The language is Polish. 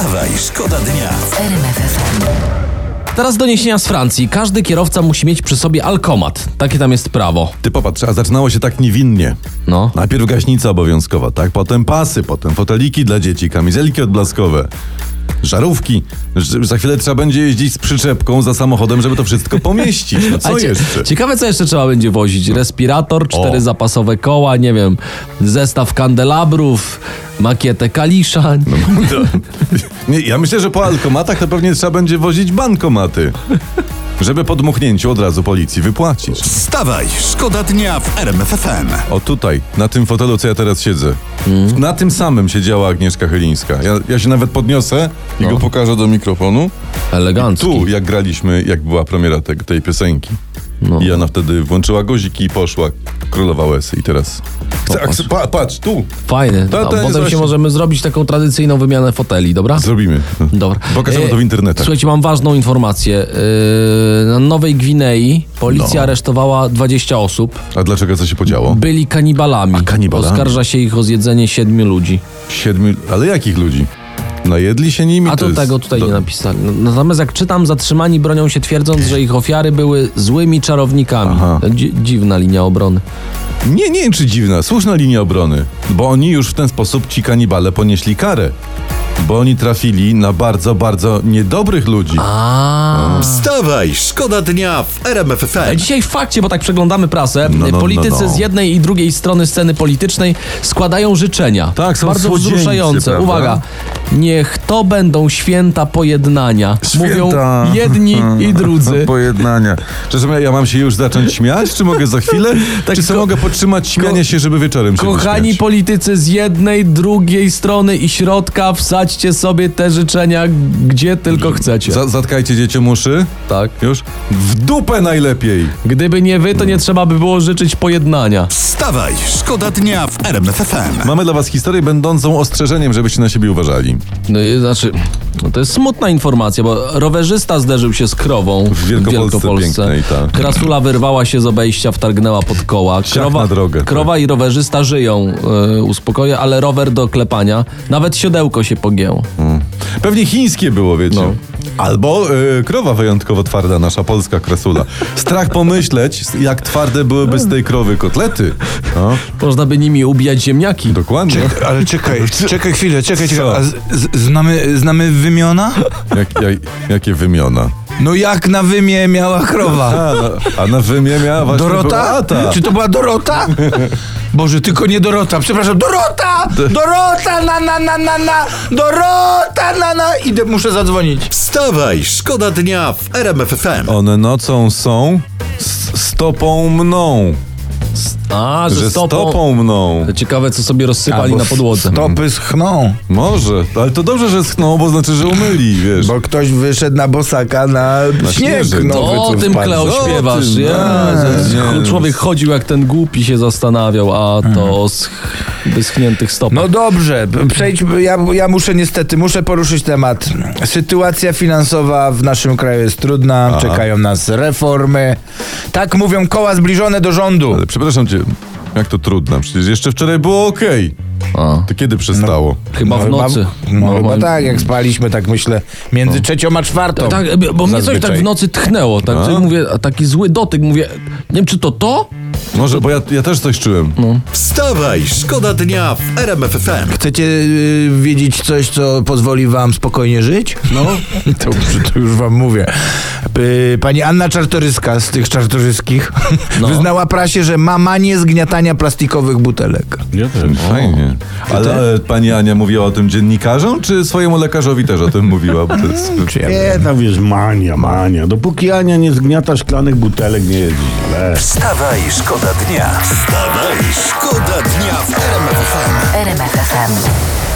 Wstawaj, szkoda dnia. Teraz doniesienia z Francji. Każdy kierowca musi mieć przy sobie alkomat. Takie tam jest prawo. Ty popatrz, a zaczynało się tak niewinnie. No. Najpierw gaśnica obowiązkowa, tak? Potem pasy, potem foteliki dla dzieci, kamizelki odblaskowe, żarówki. Za chwilę trzeba będzie jeździć z przyczepką za samochodem, żeby to wszystko pomieścić. No co jeszcze? Ciekawe, co jeszcze trzeba będzie wozić. Respirator, cztery O. zapasowe koła, nie wiem, zestaw kandelabrów, makietę kalisza. No, Nie, ja myślę, że po alkomatach to pewnie trzeba będzie wozić bankomaty. Żeby po dmuchnięciu od razu policji wypłacić. Wstawaj, szkoda dnia w RMF FM. O tutaj, na tym fotelu, co ja teraz siedzę. Mm. Na tym samym siedziała Agnieszka Chylińska. Ja, ja się nawet podniosę i No. go pokażę do mikrofonu. Elegancki. Tu, jak graliśmy, jak była premiera te, tej piosenki. No. I ona wtedy włączyła guziki i poszła. Królowa łez. I teraz... Chcę, Popatrz. pa, patrz, tu! Fajny. To- A to jest potem się właśnie- możemy zrobić taką tradycyjną wymianę foteli, dobra? Zrobimy. Dobra. Pokażemy E, to w internetach. Słuchajcie, mam ważną informację. Yy, na Nowej Gwinei policja No. aresztowała 20 osób. A dlaczego co się podziało? Byli kanibalami. A, kanibalami. Oskarża się ich o zjedzenie siedmiu ludzi. Siedmiu... Ale jakich ludzi? Najedli się nimi? A to to jest- tego tutaj nie napisali. No, Natomiast jak czytam, zatrzymani bronią się twierdząc, że ich ofiary były złymi czarownikami. Dzi- dziwna linia obrony. Nie, nie czy dziwna, słuszna linia obrony. Bo oni już w ten sposób, ci kanibale, ponieśli karę. Bo oni trafili na bardzo, bardzo niedobrych ludzi. A. Wstawaj, szkoda dnia w RMF A FM. Dzisiaj w fakcie, bo tak przeglądamy prasę, No, no, politycy no, no. z jednej i drugiej strony sceny politycznej składają życzenia. Tak, są Bardzo słodzieńcy, wzruszające. prawda? Uwaga. Niech to będą święta pojednania. Mówią jedni i drudzy. Pojednania. Przepraszam, ja- ja mam się już zacząć śmiać, czy mogę za chwilę? Tak, czy co ko- mogę podtrzymać śmianie się, żeby wieczorem się Kochani wyśmiać? politycy z jednej, drugiej strony i środka, wsadźcie sobie te życzenia, gdzie tylko chcecie. Za, zatkajcie dzieciom uszy. Tak. Już? W dupę najlepiej. Gdyby nie wy, to nie trzeba by było życzyć pojednania. Wstawaj, szkoda dnia w RMF FM. Mamy dla was historię będącą ostrzeżeniem, żebyście na siebie uważali. No i znaczy, no to jest smutna informacja, bo rowerzysta zderzył się z krową w Wielkopolsce pięknej, tak. Krasula wyrwała się z obejścia, wtargnęła pod koła. Siach na drogę, tak. krowa i rowerzysta żyją, yy, uspokoję, ale rower do klepania. Nawet siodełko się pogięło. Pewnie chińskie było, wiecie. No. Albo y, krowa wyjątkowo twarda, nasza polska krasula. Strach pomyśleć, jak twarde byłyby z tej krowy kotlety. No, Można by nimi ubijać ziemniaki. dokładnie. Ale czekaj, czekaj chwilę, czekaj, czekaj. A z, z, znamy, znamy wymiona? Jak, jak, jakie wymiona. No jak na wymie miała krowa? A na, a na wymie miała właśnie Dorota? Beata. Czy to była Dorota? Boże, tylko nie Dorota, przepraszam, Dorota! Dorota, na, na, na, na, na! Dorota, na, na! Idę, muszę zadzwonić. Wstawaj, szkoda dnia w RMF FM. One nocą są, s- stopą mną. A, że, Że stopą. stopą mną. Ciekawe, co sobie rozsypali Albo na podłodze. Stopy schną. Może, ale to dobrze, że schną, bo znaczy, że umyli, wiesz. Bo ktoś wyszedł na bosaka na, śnieg śnieżek. nowy, To o tym. Kleo, O śpiewasz. tym, nie, nie. Człowiek chodził jak ten głupi się zastanawiał, a to o sch- wyschniętych stopach. No dobrze, przejdźmy. Ja, ja muszę niestety, muszę poruszyć temat. Sytuacja finansowa w naszym kraju jest trudna, czekają nas reformy. Tak mówią koła zbliżone do rządu. Ale przepraszam cię, jak to trudne? Przecież jeszcze wczoraj było okej. A, To kiedy przestało? chyba w chyba- nocy. No, chyba moim- tak, jak spaliśmy, tak myślę, między trzecią a czwartą. Tak, bo mnie coś tak w nocy tchnęło, tak, że mówię, a taki zły dotyk, mówię, nie wiem czy to to? Może, bo ja, ja też coś czułem. Wstawaj, szkoda dnia w RMF FM. Chcecie y, wiedzieć coś, co pozwoli wam spokojnie żyć? No, to, to już wam mówię. Y, pani Anna Czartoryska z tych czartoryskich No. wyznała prasie, że ma manię zgniatania plastikowych butelek. Fajnie. Ale e, pani Ania mówiła o tym dziennikarzom, czy swojemu lekarzowi też o tym mówiła? Bo to jest... Ja Nie, tam wiesz, mania, mania. Dopóki Ania nie zgniata szklanych butelek, nie jest źle. Wstawaj, szkoda dnia. Wstawaj, szkoda dnia w RMF FM. RMF FM.